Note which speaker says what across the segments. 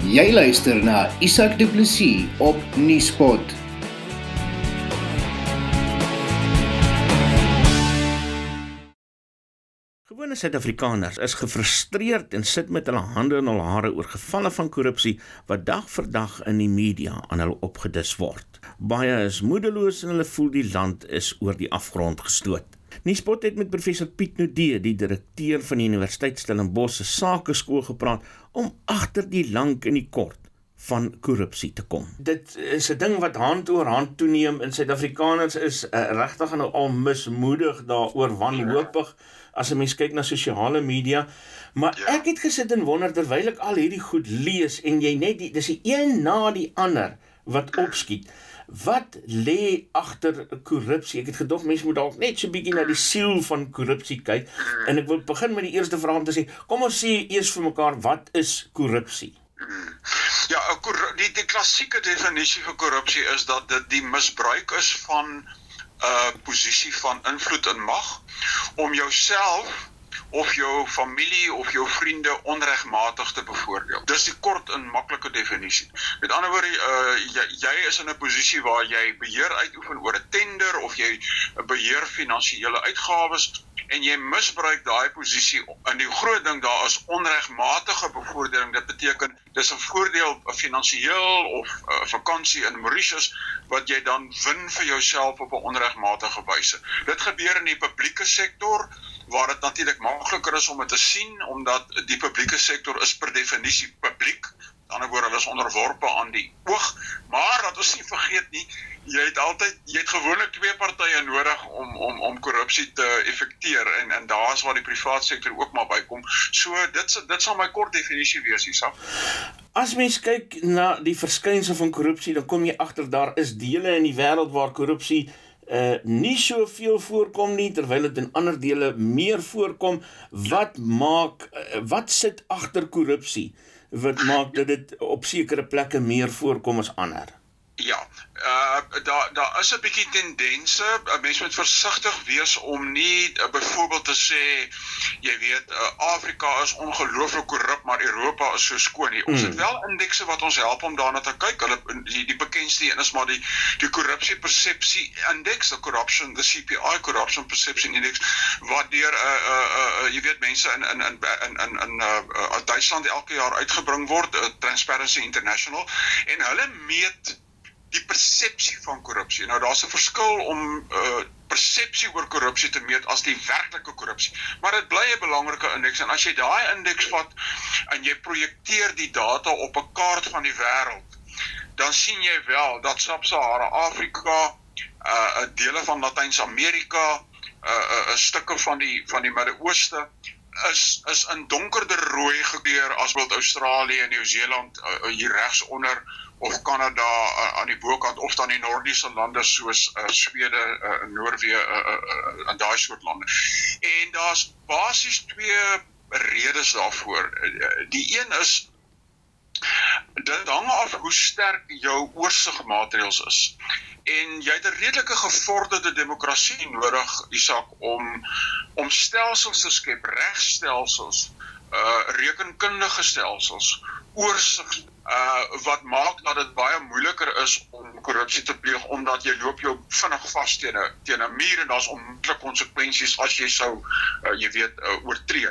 Speaker 1: Jy luister na Isak Du Plessis op Nieuwspot.
Speaker 2: Gewone Suid-Afrikaners is gefrustreerd en sit met hulle hande in hul hare oor gevalle van korrupsie wat dag vir dag in die media aan hulle opgedis word. Baie is moedeloos en hulle voel die land is oor die afgrond gestoot. Nuuspot het met professor Piet Nudee, die direkteur van die Universiteit Stellenbosch se Sakeskool gepraat om agter die lank en die kort van korrupsie te kom. Dit is 'n ding wat hand oor hand toeneem in Suid-Afrikaners is uh, regtig nou al mismoedig daaroor wanhoopig as 'n mens kyk na sosiale media. Maar ja. ek het gesit en wonder terwyl ek al hierdie goed lees en jy net die dis die een na die ander wat opskiet. Wat lê agter korrupsie? Ek het gedog mense moet dalk net so 'n bietjie na die siel van korrupsie kyk. En ek wil begin met die eerste vraag om te sê, kom ons sê eers vir mekaar, wat is korrupsie?
Speaker 3: Ja, die die klassieke definisie vir korrupsie is dat dit die misbruik is van 'n uh, posisie van invloed en mag om jouself of jou familie of jou vriende onregmatig te bevoordeel. Dis die kort en maklike definisie. Met ander woorde, uh, jy, jy is in 'n posisie waar jy beheer uitoefen oor 'n tender of jy beheer finansiële uitgawes en jy misbruik daai posisie in die groot ding daar is onregmatige bevoordeling. Dit beteken dis 'n voordeel finansiëel of 'n uh, vakansie in Mauritius wat jy dan win vir jouself op 'n onregmatige wyse. Dit gebeur in die publieke sektor waar dit natuurlik makliker is om dit te sien omdat die publieke sektor is per definisie publiek. Aan die ander woord, hulle is onderworpe aan die oog, maar dat ons nie vergeet nie, jy het altyd jy het gewoonlik twee partye nodig om om om korrupsie te effekteer en en daar's waar die private sektor ook maar bykom. So dit dit sal my kort definisie wees hierso.
Speaker 2: As mens kyk na die verskynsel van korrupsie, dan kom jy agter daar is dele in die wêreld waar korrupsie uh nie soveel voorkom nie terwyl dit in ander dele meer voorkom wat maak uh, wat sit agter korrupsie wat maak dat dit op sekere plekke meer voorkom as ander?
Speaker 3: Ja, uh daar daar is 'n bietjie tendense. Mense moet versigtig wees om nie uh, byvoorbeeld te sê jy weet uh, Afrika is ongelooflik korrup, maar Europa is so skoon nie. Ons hmm. het wel indekse wat ons help om daarna te kyk. Hulle die, die bekendste een is maar die die korrupsie persepsie indeks, the corruption, the CPI corruption perception index wat deur 'n uh, 'n uh, uh, uh, jy weet mense in in in in in in uh, uh, Duitsland elke jaar uitgebring word, uh, Transparency International en hulle meet die persepsie van korrupsie. Nou daar's 'n verskil om uh persepsie oor korrupsie te meet as die werklike korrupsie. Maar dit bly 'n belangrike indeks en as jy daai indeks vat en jy projekteer die data op 'n kaart van die wêreld, dan sien jy wel dat Sub-Sahara Afrika, uh 'n dele van Latyns-Amerika, uh 'n uh, stukke van die van die Midde-Ooste is is in donkerder rooi gekleur as wat Australië en Nieu-Seeland uh, hier regs onder of Kanada uh, aan die bokant of dan die Noordiese lande soos uh, Swede uh, Noorwe uh, uh, uh, en daai soort lande. En daar's basies twee redes daarvoor. Die een is dit hang af hoe sterk jou oorsigmateriaals is. En jy het 'n redelike gevorderde demokrasie nodig, Isak, om om stelsels te skep, regstelsels, uh rekenkundige stelsels, oorsig uh wat maak dat dit baie moeiliker is om korrupsie te pleeg omdat jy loop jou vinnig vas teen 'n teen 'n muur en daar's onmiddellike konsekwensies as jy sou uh, jy weet uh, oortree.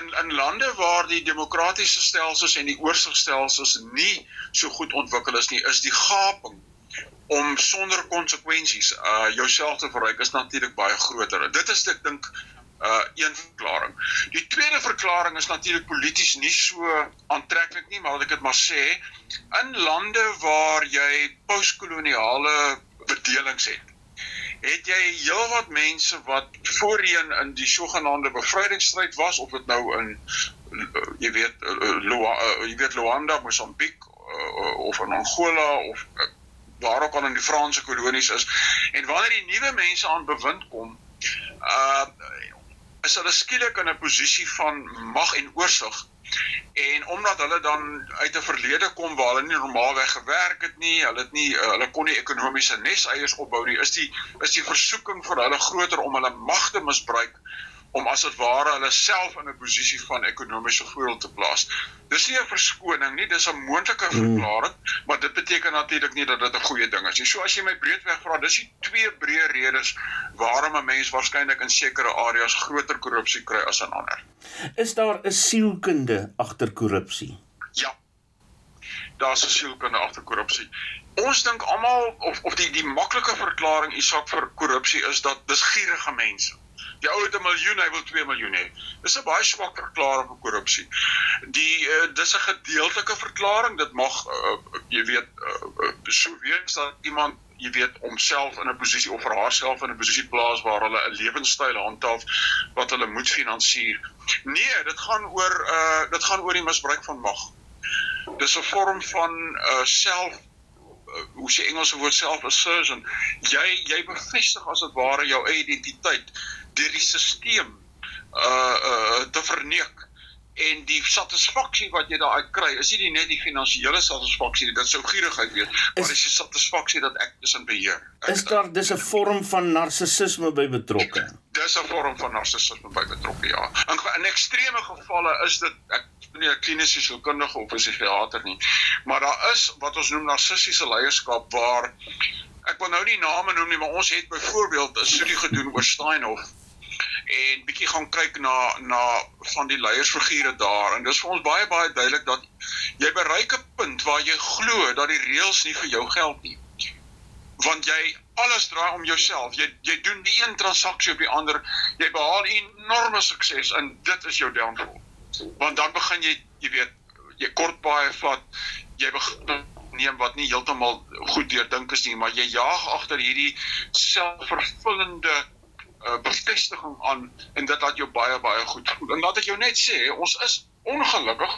Speaker 3: In in lande waar die demokratiese stelsels en die oorsigstelsels nie so goed ontwikkel is nie, is die gaping om sonder konsekwensies uh jouself te verryk is natuurlik baie groter. Dit is ek dink uh een verklaring. Die tweede verklaring is natuurlik polities nie so aantreklik nie, maar wat ek dit maar sê, in lande waar jy postkoloniale bedelings het, het jy heelwat mense wat voorheen in die sogenaamde bevrydingsstryd was of dit nou in uh, jy weet uh, Luanda, uh, jy weet Luanda, Mosambiek uh, of in Angola of uh, waar ook al in die Franse kolonies is en wanneer die nuwe mense aan bewind kom uh is hulle skielik in 'n posisie van mag en oorsig. En omdat hulle dan uit 'n verlede kom waar hulle nie normaalweg gewerk het nie, hulle het nie uh, hulle kon nie ekonomiese neseiers opbou nie, is die is die versoeking vir hulle groter om hulle mag te misbruik om as dit ware hulle self in 'n posisie van ekonomiese voordeel te plaas. Dis nie 'n verskoning nie, dis 'n moontlike hmm. verklaring, mm. maar dit beteken natuurlik nie dat dit 'n goeie ding is nie. So as jy my breedweg vra, dis die twee breë redes waarom 'n mens waarskynlik in sekere areas groter korrupsie kry as in ander.
Speaker 2: Is daar 'n sielkunde agter korrupsie?
Speaker 3: Ja. Daar's 'n sielkunde agter korrupsie. Ons dink almal of of die die maklike verklaring Isak vir korrupsie is dat dis gierige mense. Die ou het 'n miljoen, hy wil 2 miljoen hê. Dis 'n baie swak verklaring vir korrupsie. Die uh, dis 'n gedeeltelike verklaring. Dit mag uh, jy weet uh, so wees dat iemand jy weet homself in 'n posisie of haarself in 'n posisie plaas waar hulle 'n lewenstyl handhaaf wat hulle moet finansier. Nee, dit gaan oor uh dit gaan oor die misbruik van mag. Dis 'n vorm van uh self hoe sê Engelse woord self assertion. Jy jy bevestig as dit ware jou eie identiteit deur die stelsel uh uh te verneek. En die satisfaksie wat jy daaruit kry is nie net die finansiële satisfaksie dit sou gierigheid weet maar is die satisfaksie dat ek is in beheer.
Speaker 2: Ek, is daar dis 'n vorm van narcissisme by betrokke
Speaker 3: dis 'n vorm van narcissisme by betrokke ja. In, in ekstreme gevalle is dit ek nie 'n kliniese sielkundige of 'n psigiater nie maar daar is wat ons noem narcissiese leierskap waar ek wil nou nie name noem nie maar ons het byvoorbeeld 'n studie gedoen oor Steinhoff en bietjie gaan kyk na na van die leiersfigure daar en dis vir ons baie baie duidelik dat jy bereik 'n punt waar jy glo dat die reëls nie vir jou geld nie. Want jy alles draai om jouself jy jy doen die een transaksie op die ander jy behaal enorme sukses en dit is jou downfall. Want dan begin jy jy weet jy kort baie vat jy begin neem wat nie heeltemal goed deurdink is nie maar jy jaag agter hierdie selfvervullende uh, bevestiging aan en dit laat jou baie baie goed voel. En laat ek jou net sê, ons is ongelukkig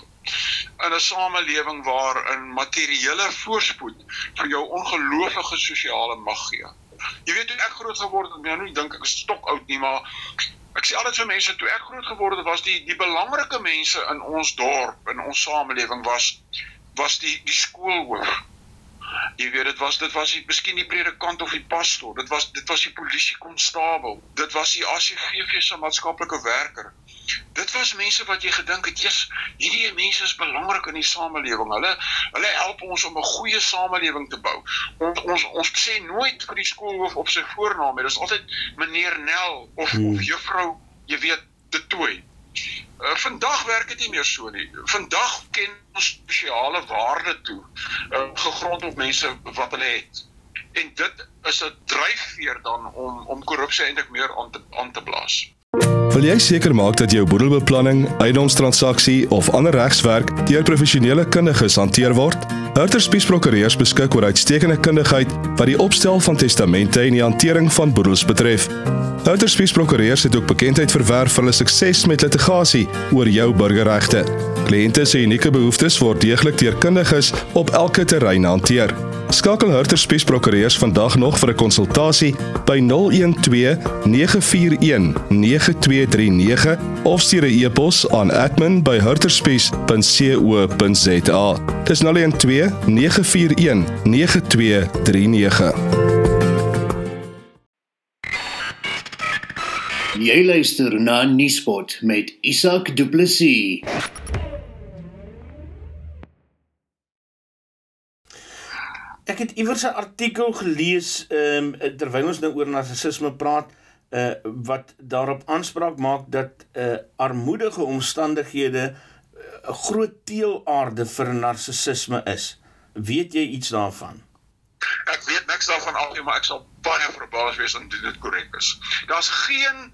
Speaker 3: in 'n samelewing waar 'n materiële voorspoed vir jou ongelooflike sosiale mag gee. Jy weet toe ek groot geword het, nou nie dink ek is stok oud nie, maar ek sê altyd vir mense toe ek groot geword het, was die die belangrike mense in ons dorp, in ons samelewing was was die die skoolhoof Jy weet dit was dit was die miskien die predikant of die pastoor. Dit was dit was die polisiekonstabel. Dit was die ACGV se maatskaplike werker. Dit was mense wat jy gedink het, "Jesus, hierdie mense is belangrik in die samelewing. Hulle hulle help ons om 'n goeie samelewing te bou." Ons ons ons sê nooit vir die skoolhoof op sy voornaam, dit is altyd meneer Nel of hmm. of juffrou, jy weet, De Tooi. Uh, vandag werk dit nie meer so nie. Vandag ken ons spesiale waarde toe, uh, gegrond op mense wat hulle het. En dit is 'n dryfveer dan om om korrupsie eintlik meer aan te aan te blaas.
Speaker 4: Wil jy seker maak dat jou boedelbeplanning, eiendomstransaksie of ander regswerk deur professionele kundiges hanteer word? Hurter Spies Prokureurs beskik oor uitstekende kundigheid wat die opstel van testamente en die hantering van boedels betref. Hurter Spies Prokureurs het ook bekendheid verwerf vir hulle sukses met litigasie oor jou burgerregte. Kliënte se unieke behoeftes word deeglik deur kundiges op elke terrein hanteer. Skakel Hurter Spies Prokureurs vandag nog vir 'n konsultasie by 012 941 9239 of stuur 'n e-pos aan admin@hurterspies.co.za. Dis 012 941 9239.
Speaker 1: Jy luister na Nuuspot met Isak Du Plessis.
Speaker 2: Ek het iewers 'n artikel gelees ehm um, terwyl ons nou oor narcissisme praat uh wat daarop aanspraak maak dat uh armoedige omstandighede 'n uh, groot teelaarde vir narcissisme is. Weet jy iets daarvan?
Speaker 3: Ek weet niks daarvan al nie, maar ek sal baie verbaas wees indien dit korrek is. Daar's geen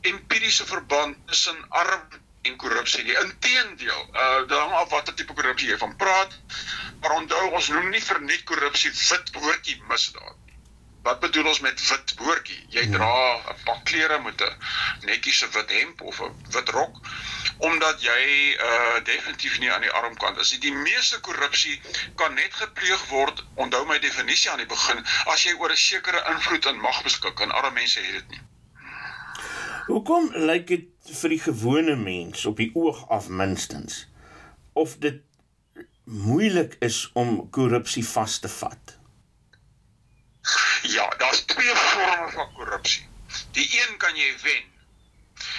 Speaker 3: empiriese verband tussen arm en korrupsie nie. Inteendeel, uh dan af watter tipe korrupsie jy van praat. Maar onthou ons noem nie vir net korrupsie wit woordjie misdaad. Wat bedoel ons met wit woordjie? Jy ja. dra 'n pak klere met 'n netjiese wit hemp of 'n wit rok omdat jy uh definitief nie aan die armkant is. Die meeste korrupsie kan net gepleeg word, onthou my definisie aan die begin, as jy oor 'n sekere invloed en mag beskik en arme mense het dit nie.
Speaker 2: Hoekom lyk dit vir die gewone mens op die oog af minstens of dit moeilik is om korrupsie vas te vat.
Speaker 3: Ja, daar's twee vorme van korrupsie. Die een kan jy wen.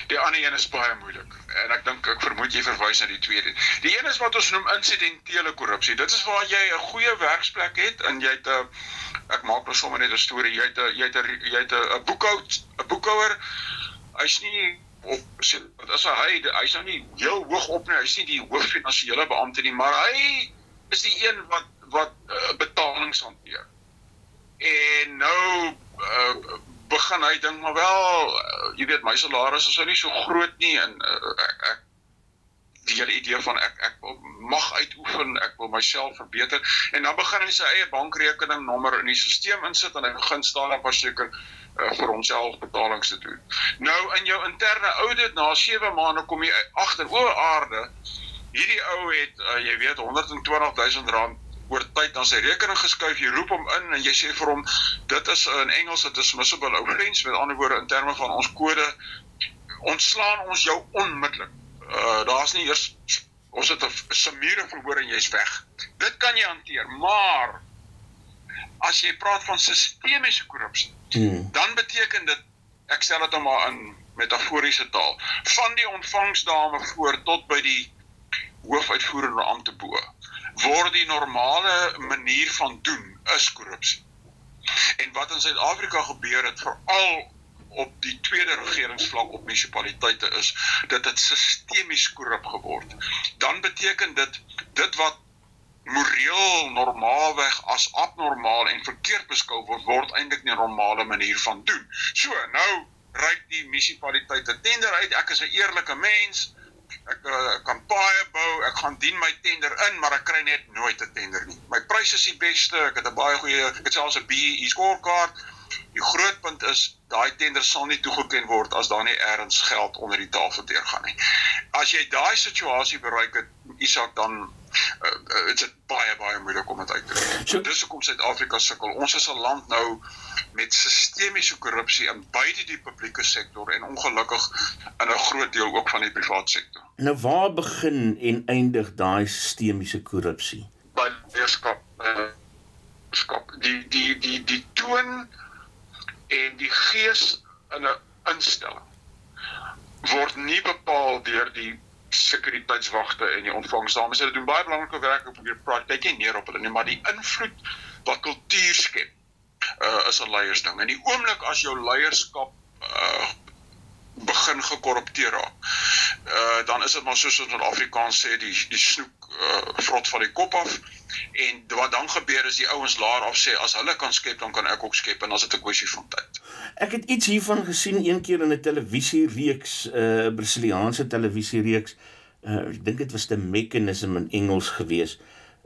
Speaker 3: Die ander een is baie moeilik. En ek dink ek vermoed jy verwys na die tweede. Die een is wat ons noem insidentele korrupsie. Dit is waar jy 'n goeie werksplek het en jy het 'n ek maak nou sommer net 'n storie. Jy het 'n jy het 'n jy het 'n boekhou 'n boekhouer. Hy's nie op wat as hy hy's nou nie heel hoog op nie. Hy's nie die hooffinansiële beampte nie, maar hy is die een wat wat uh, betalings hanteer. En nou uh, begin hy dink maar wel, uh, jy weet my salaris is nou nie so groot nie en uh, ek, ek die hele idee van ek ek wil mag uitoefen, ek wil myself verbeter en dan begin hy sy eie bankrekeningnommer in die stelsel insit en hy begin staan op verseker uh, vir homself betalings te doen. Nou in jou interne audit na 7 maande kom jy agter o aarde hierdie ou het uh, jy weet 120 000 rand oor tyd na sy rekening geskuif, jy roep hom in en jy sê vir hom dit is in Engels dit is dismissible offense met ander woorde in terme van ons kode ontslaan ons jou onmiddellik. Uh daar's nie eers ons het 'n sumure verhoor en jy's weg. Dit kan jy hanteer, maar as jy praat van sistemiese korrupsie, hmm. dan beteken dit ek stel dit nou maar in metaforiese taal, van die ontvangsdame voor tot by die hoofuitvoerende ampte bo word die normale manier van doen is korrupsie. En wat in Suid-Afrika gebeur het veral op die tweede regeringsvlak op munisipaliteite is dat dit sistemies korrup geword. Dan beteken dit dit wat moreel normaalweg as abnormaal en verkeerd beskou word word eintlik 'n normale manier van doen. So, nou reik die munisipaliteit 'n tender uit. Ek is 'n eerlike mens ek uh, kan paaie bou, ek gaan dien my tender in, maar ek kry net nooit 'n tender nie. My pryse is die beste, ek het 'n baie goeie, ek het selfs 'n BEE scorecard. Die groot punt is daai tender sal nie toegeken word as daar nie eers geld onder die tafel deurgaan nie. As jy daai situasie bereik het, Isak dan uh, dit is baie baie moeilik om dit uit te voer. So dis hoekom Suid-Afrika sukkel. Ons is 'n land nou met sistemiese korrupsie in beide die publieke sektor en ongelukkig in 'n groot deel ook van die private sektor.
Speaker 2: Nou waar begin en eindig daai sistemiese korrupsie?
Speaker 3: By leierskap uh, skop die die die die toon en die gees in 'n instelling word nie bepaal deur die sekuriteitswagte en die ontvangsdames. Hulle doen baie belangrike werk op hier praat jy neer op hulle nie, maar die invloed wat kultuur skep uh, is 'n leiersding. En die oomblik as jou leierskap uh, begin gekorrupteer raak, uh, dan is dit maar soos ons in Afrikaans sê die die snoek vrot van die kop af en wat dan gebeur is die ouens laer af sê as hulle kan skep dan kan ek ook skep en is dit 'n kwessie van tyd.
Speaker 2: Ek het iets hiervan gesien een keer in 'n televisiereeks, 'n uh, Brasiliaanse televisiereeks. Uh, ek dink dit was 'n mechanism in Engels geweest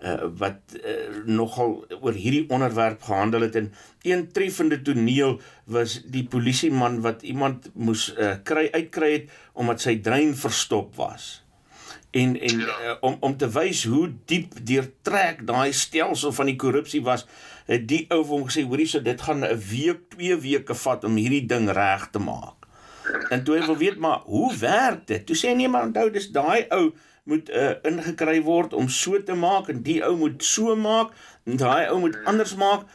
Speaker 2: uh, wat uh, nogal oor hierdie onderwerp gehandel het en een treffende toneel was die polisieman wat iemand moes uh, kry uitkry het omdat sy drein verstop was en en ja. uh, om om te wys hoe diep deurtrek daai stelsel van die korrupsie was het die ou vir hom gesê hoorie so dit gaan 'n week 2 weke vat om hierdie ding reg te maak en toe hy wil weet maar hoe werk dit toe sê nee maar onthou dis daai ou moet uh, ingekry word om so te maak en die ou moet so maak en daai ou moet anders maak.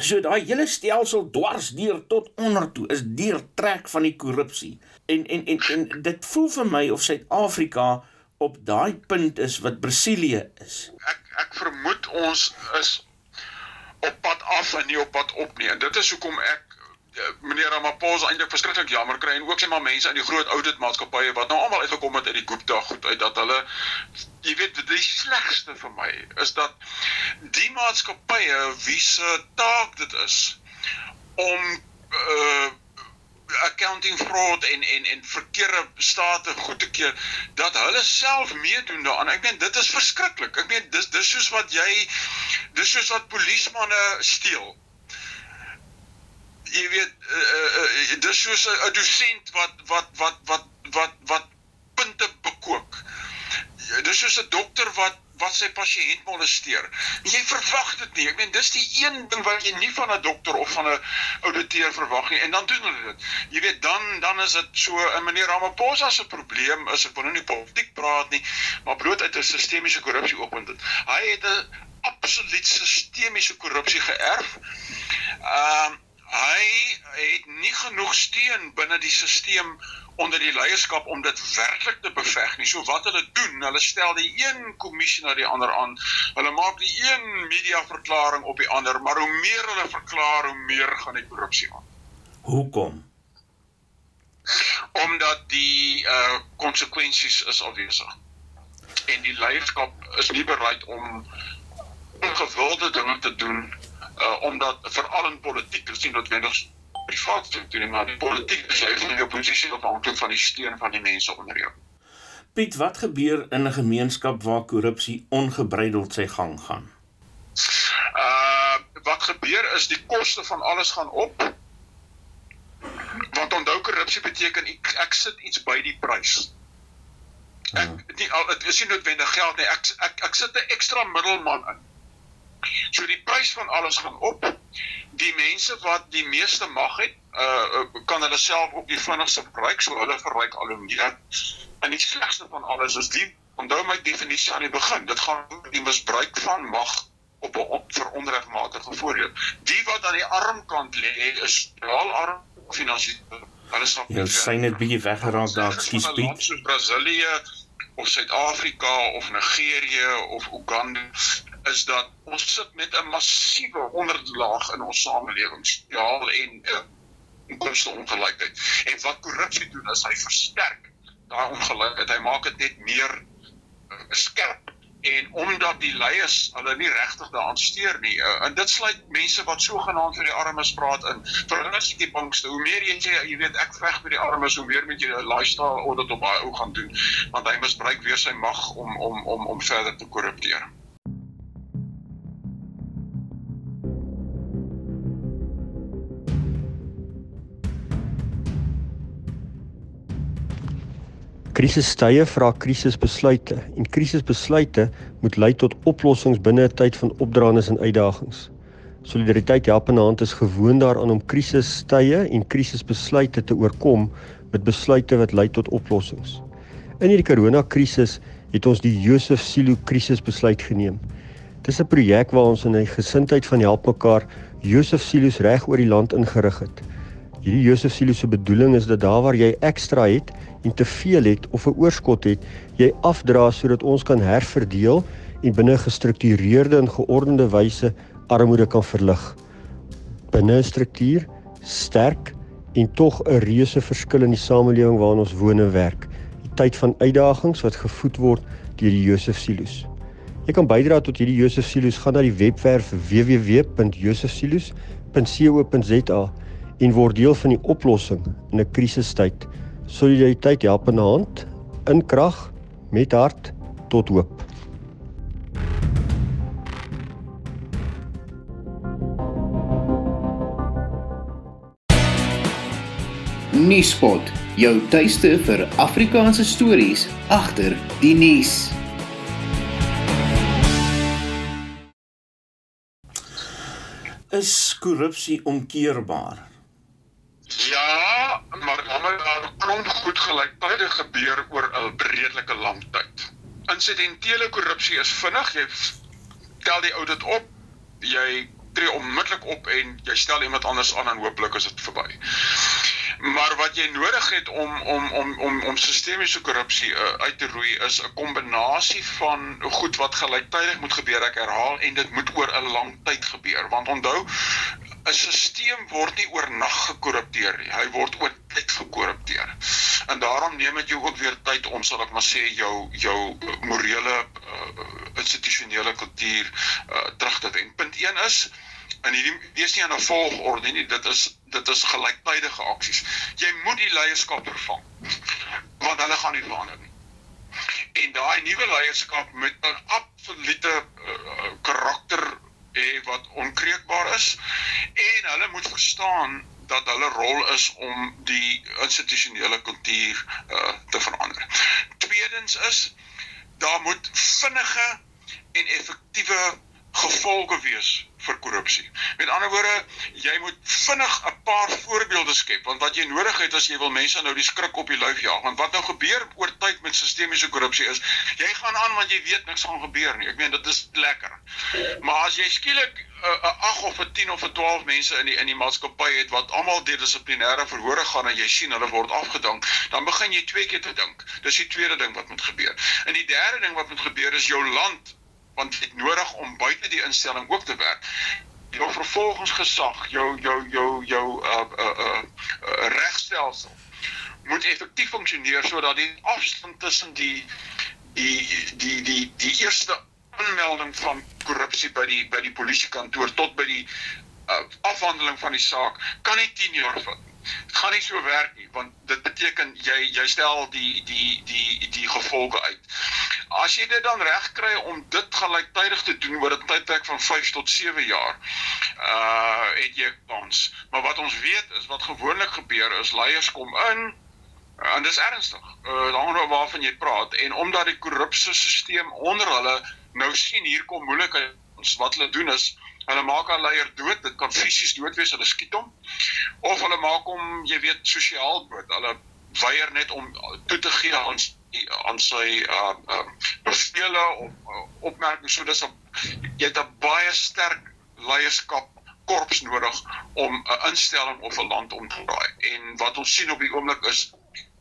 Speaker 2: So daai hele stelsel dwars deur tot onder toe is deur trek van die korrupsie. En en en en dit voel vir my of Suid-Afrika op daai punt is wat Brasilië is.
Speaker 3: Ek ek vermoed ons is op pad af en nie op pad op nie. En dit is hoekom ek Ja, meneer Ramaphosa eintlik verskriklik jammer kry en ook sê maar mense in die groot audit maatskappye wat nou almal uitgekom het uit die Gupta goed uit dat hulle jy weet die slegste vir my is dat die maatskappye wie se taak dit is om uh accounting fraud en en en verkeerde state goed te keer dat hulle self meedoen daaraan. Ek meen dit is verskriklik. Ek meen dis dis soos wat jy dis soos wat polismanne steel jy weet uh, uh, dis soos 'n dosent wat wat wat wat wat wat punte bekook. Dis soos 'n dokter wat wat sy pasiënt molesteer. Jy verwag dit nie. Ek meen dis die een ding wat jy nie van 'n dokter of van 'n ouditeur verwag nie en dan doen hulle dit. Jy weet dan dan is dit so 'n meneer Ramaphosa se probleem is ek wil nou nie politiek praat nie, maar bloot uit 'n sistemiese korrupsie oppunt dit. Hy het 'n absoluut sistemiese korrupsie geërf. Ehm um, hy het nie genoeg steun binne die stelsel onder die leierskap om dit werklik te beveg nie. So wat hulle doen, hulle stel die een kommissie na die ander aan. Hulle maak die een media verklaring op die ander, maar hoe meer hulle verklaar, hoe meer gaan die korrupsie aan.
Speaker 2: Hoekom?
Speaker 3: Omdat die uh konsekwensies is afwesig. En die leierskap is nie bereid om ongewilde dinge te doen uh omdat veral in politiek, is nie noodwendig privaat te doen, maar die politiek is jy van die oppositie afhanklik van die steun van die mense onder jou.
Speaker 2: Piet, wat gebeur in 'n gemeenskap waar korrupsie ongebreideld sy gang gaan?
Speaker 3: Uh wat gebeur is die koste van alles gaan op. Want onthou korrupsie beteken ek, ek sit iets by die prys. Ek nie al dit is nie noodwendig geld nie. Ek ek ek sit 'n ekstra middelman in. So die prys van alles gaan op. Die mense wat die meeste mag het, uh kan hulle self ook die vinnigste gebruik, so hulle verryk al hoe meer. En die slegste van alles is die onthou my definisie aan die begin. Dit gaan oor die misbruik van mag op 'n op vir onregmatige voordeel. Die wat aan die armkant lê is wel arm finansiëel. Hulle sal
Speaker 2: Jou syne het bietjie weggeraak daar, ekskuus Piet.
Speaker 3: soos Brasilië of Suid-Afrika of Nigerië of Uganda is dat ons sit met 'n massiewe onderlaag in ons samelewing, sosiaal en uh, inkomste ongelykheid. En wat korrupsie doen is hy versterk daai ongelykheid. Hy maak dit net meer uh, skerp en omdat die leiers hulle nie regtig daaraan steur nie. Uh, en dit sluit mense wat sogenaamd vir die armes praat in. Vir hulle is dit die bangste. Hoe meer jy sê, jy weet ek veg vir die armes, hoe meer moet jy 'n lifestyle audit op daai ou gaan doen, want hy misbruik weer sy mag om om om om verder te korrupteer.
Speaker 5: Krisistye vra krisisbesluite en krisisbesluite moet lei tot oplossings binne 'n tyd van opdraandes en uitdagings. Solidariteit help in hand is gewoond daaraan om krisistye en krisisbesluite te oorkom met besluite wat lei tot oplossings. In hierdie koronakrisis het ons die Josef Silo krisisbesluit geneem. Dis 'n projek waar ons in 'n gesindheid van help mekaar Josef Silo's reg oor die land ingerig het. Hierdie Josef Silo se bedoeling is dat daar waar jy ekstra het en te veel het of 'n oorskot het, jy afdra sodat ons kan herverdeel en binne gestruktureerde en geordende wyse armoede kan verlig. Binne 'n struktuur, sterk en tog 'n reuse verskil in die samelewing waarin ons woon en werk. Die tyd van uitdagings wat gevoed word deur die Josef Silo's. Jy kan bydra tot hierdie Josef Silo's gaan na die webwerf www.josefsilo's.co.za en word deel van die oplossing in 'n krisistyd. Solidariteit help in hand, in krag, met hart tot hoop.
Speaker 1: Nuuspot, jou tuiste vir Afrikaanse stories agter die nuus.
Speaker 2: Is korrupsie omkeerbaar?
Speaker 3: Ja, maar maar daar klomp goed gelyktydig gebeur oor 'n redelike lang tyd. Insidentele korrupsie is vinnig, jy tel die audit op, jy tree onmiddellik op en jy stel iemand anders aan en hooplik is dit verby. Maar wat jy nodig het om om om om om sistemiese korrupsie uh, uit te roei is 'n kombinasie van goed wat gelyktydig moet gebeur, ek herhaal en dit moet oor 'n lang tyd gebeur. Want onthou, 'n stelsel word nie oornag gekorrupteer nie. Hy word oor tyd gekorrupteer. En daarom neem dit jou ook weer tyd om sal ek maar sê jou jou uh, morele uh, institusionele kultuur uh, terug te wen. Punt 1 is en hierdie dis nie aan 'n volgorde nie, dit is dit is gelyktydige aksies. Jy moet die leierskap vervang. Want hulle gaan nie verander nie. En daai nuwe leierskap moet 'n absolute uh, karakter hê wat onkreukbaar is en hulle moet verstaan dat hulle rol is om die institusionele kultuur uh, te verander. Tweedens is daar moet vinnige en effektiewe gevolge wees vir korrupsie. Met ander woorde, jy moet vinnig 'n paar voorbeelde skep want wat jy nodig het as jy wil mense nou die skrik op die lyf jaag, want wat nou gebeur oor tyd met sistemiese korrupsie is, jy gaan aan want jy weet niks gaan gebeur nie. Ek meen dit is lekker. Maar as jy skielik 'n uh, 8 of 'n 10 of 'n 12 mense in die in die maatskappy het wat almal deur dissiplinêre verhore gaan en jy sien hulle word afgedank, dan begin jy twee keer te dink. Dis die tweede ding wat moet gebeur. En die derde ding wat moet gebeur is jou land want dit nodig om buite die instelling ook te werk. Jou vervolgingsgesag, jou jou jou jou uh uh uh, uh regstelsel moet effektief funksioneer sodat die afstand tussen die die die die die eerste aanmelding van korrupsie by die by die polisiekantoor tot by die uh, afhandeling van die saak kan nie 10 jaar vat. Dit gaan nie so werk nie want dit beteken jy jy stel die die die die gevolge uit. As jy dit dan reg kry om dit gelyktydig te doen oor 'n tydperk van 5 tot 7 jaar, uh het jy kans. Maar wat ons weet is wat gewoonlik gebeur is leiers kom in en dis ernstig. Uh daaroor waarvan jy praat en omdat die korrupsie stelsel onder hulle nou sien hier kom moeilikheid ons wat hulle doen is Hulle maak 'n leier dood, dit kan fisies dood wees, hulle skiet hom. Of hulle maak hom, jy weet, sosiaal dood. Hulle weier net om toe te gee aan aan sy uh uh bevele of uh, opmerkings so dis 'n jy het 'n baie sterk leierskap korps nodig om 'n instelling of 'n land om te draai. En wat ons sien op die oomblik is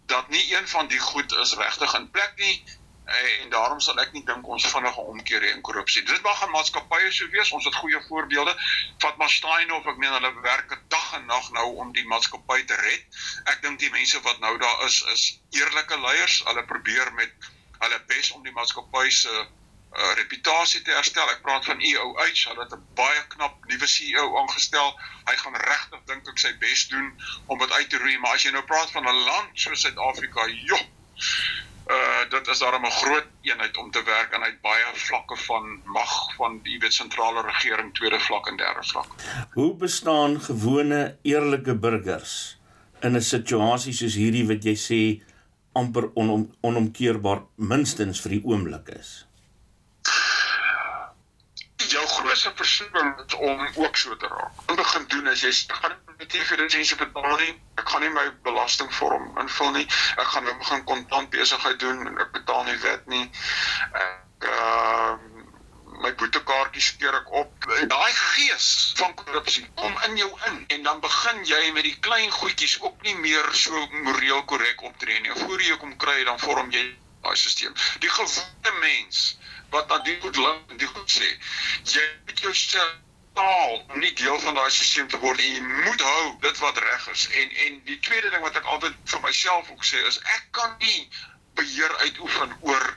Speaker 3: dat nie een van die goed is regtig in plek nie en daarom sal ek nie dink ons vinnige omkeer in korrupsie. Dit mag aan maatskappye so wees. Ons het goeie voorbeelde. Vat maar Steinhoff, ek meen hulle werk dag en nag nou om die maatskappy te red. Ek dink die mense wat nou daar is is eerlike leiers. Hulle probeer met hulle bes om die maatskappy se uh, reputasie te herstel. Ek praat van EOH, hulle het 'n baie knap nuwe CEO aangestel. Hy gaan regtig dink ek sy bes doen om dit uit te roei, maar as jy nou praat van 'n land soos Suid-Afrika, joh uh dit is daarom 'n groot eenheid om te werk en hy het baie vlakke van mag van die wet sentrale regering tweede vlak en derde vlak.
Speaker 2: Hoe bestaan gewone eerlike burgers in 'n situasie soos hierdie wat jy sê amper onom, onomkeerbaar minstens vir die oomblik is?
Speaker 3: Jou grootste versoeking om ook so te raak. Om begin doen as jy gaan met die lisensie betaal nie. Ek gaan nie my belastingvorm invul nie. Ek gaan nou begin kontant besigheid doen en ek betaal nie wet nie. Ek uh my boetekaartjies keer ek op. Daai gees van korrupsie kom in jou in en dan begin jy met die klein goedjies ook nie meer so moreel korrek optree nie. Voor jy kom kry dan vorm jy daai stelsel. Die gewone mens wat dan die goed lank die goed sê. Jy moet jouself taal om nie deel van daai stelsel te word en jy moet hou dit wat reg is. En en die tweede ding wat ek altyd vir myself ook sê is ek kan nie beheer uitoefen oor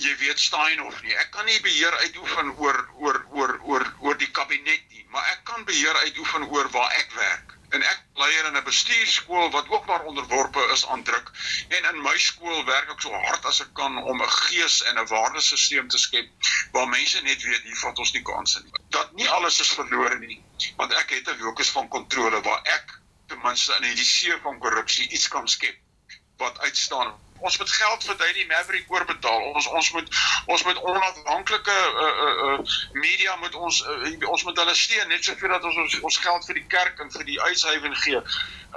Speaker 3: jy weet Steinhoff nie. Ek kan nie beheer uitoefen oor oor oor oor oor die kabinet nie, maar ek kan beheer uitoefen oor waar ek werk en ek leier in 'n bestuurskool wat ook maar onderworpe is aan druk en in my skool werk ek so hard as ek kan om 'n gees en 'n waardesisteem te skep waar mense net weet hier vat ons nie kansse nie. Dat nie alles is verlore nie, want ek het 'n locus van kontrole waar ek ten minste in die see van korrupsie iets kan skep wat uitstaan ons moet geld vir Daily Maverick oorbetaal. Ons ons moet ons moet onafhanklike uh uh uh media moet ons uh, ons moet hulle steun net soveel dat ons ons, ons geld vir die kerk en vir die uitshuwing gee.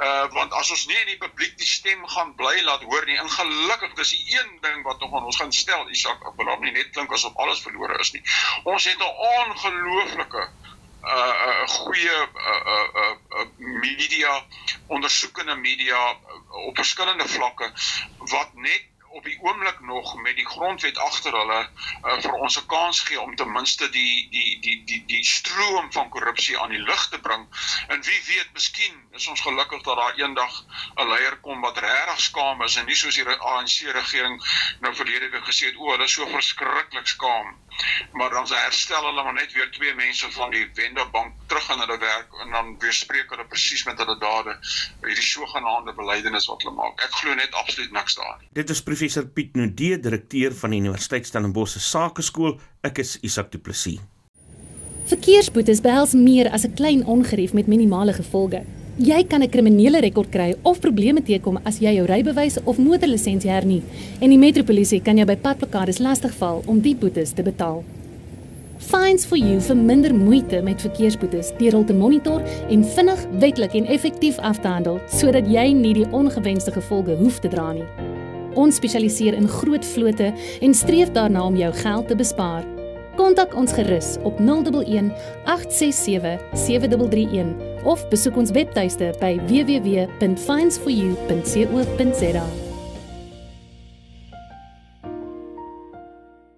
Speaker 3: Uh want as ons nie in die publiek die stem gaan bly laat hoor nie, ongelukkig dis die een ding wat nog aan ons gaan stel, Isak, ek wil hom nie net klink asof alles verlore is nie. Ons het 'n ongelooflike uh goeie uh, uh media ondersoekende media op verskillende vlakke wat net op die oomblik nog met die grondwet agter hulle uh, vir ons 'n kans gee om ten minste die die die die die stroom van korrupsie aan die lig te bring. En wie weet, miskien is ons gelukkig dat daar eendag 'n leier kom wat regtig skaam is en nie soos die ANC regering nou verlede week gesê het, o, hulle is so verskriklik skaam. Maar dan se herstel hulle maar net weer twee mense van die Wenderbank terug in hulle werk en dan weer spreek hulle presies met hulle dade hierdie sogenaamde belydenis wat hulle maak. Ek glo net absoluut niks daarin.
Speaker 2: Dit is professor Piet Nudee, direkteur van die Universiteit Stellenbosch se Sakeskool. Ek is Isak Du Plessis.
Speaker 6: Verkeersboetes behels meer as 'n klein ongerief met minimale gevolge. Jy kan 'n kriminele rekord kry of probleme teekom as jy jou rybewys of motorlisensie hernie en die metropolisie kan jou by padblokkades lastigval om die boetes te betaal. Fines for You verminder moeite met verkeersboetes deur hul te monitor en vinnig, wettelik en effektief af te handel sodat jy nie die ongewenste gevolge hoef te dra nie. Ons spesialiseer in groot vlote en streef daarna om jou geld te bespaar. Kontak ons gerus op 011 867 7331 of besoek ons webtuiste by www.finesforyou.co.za.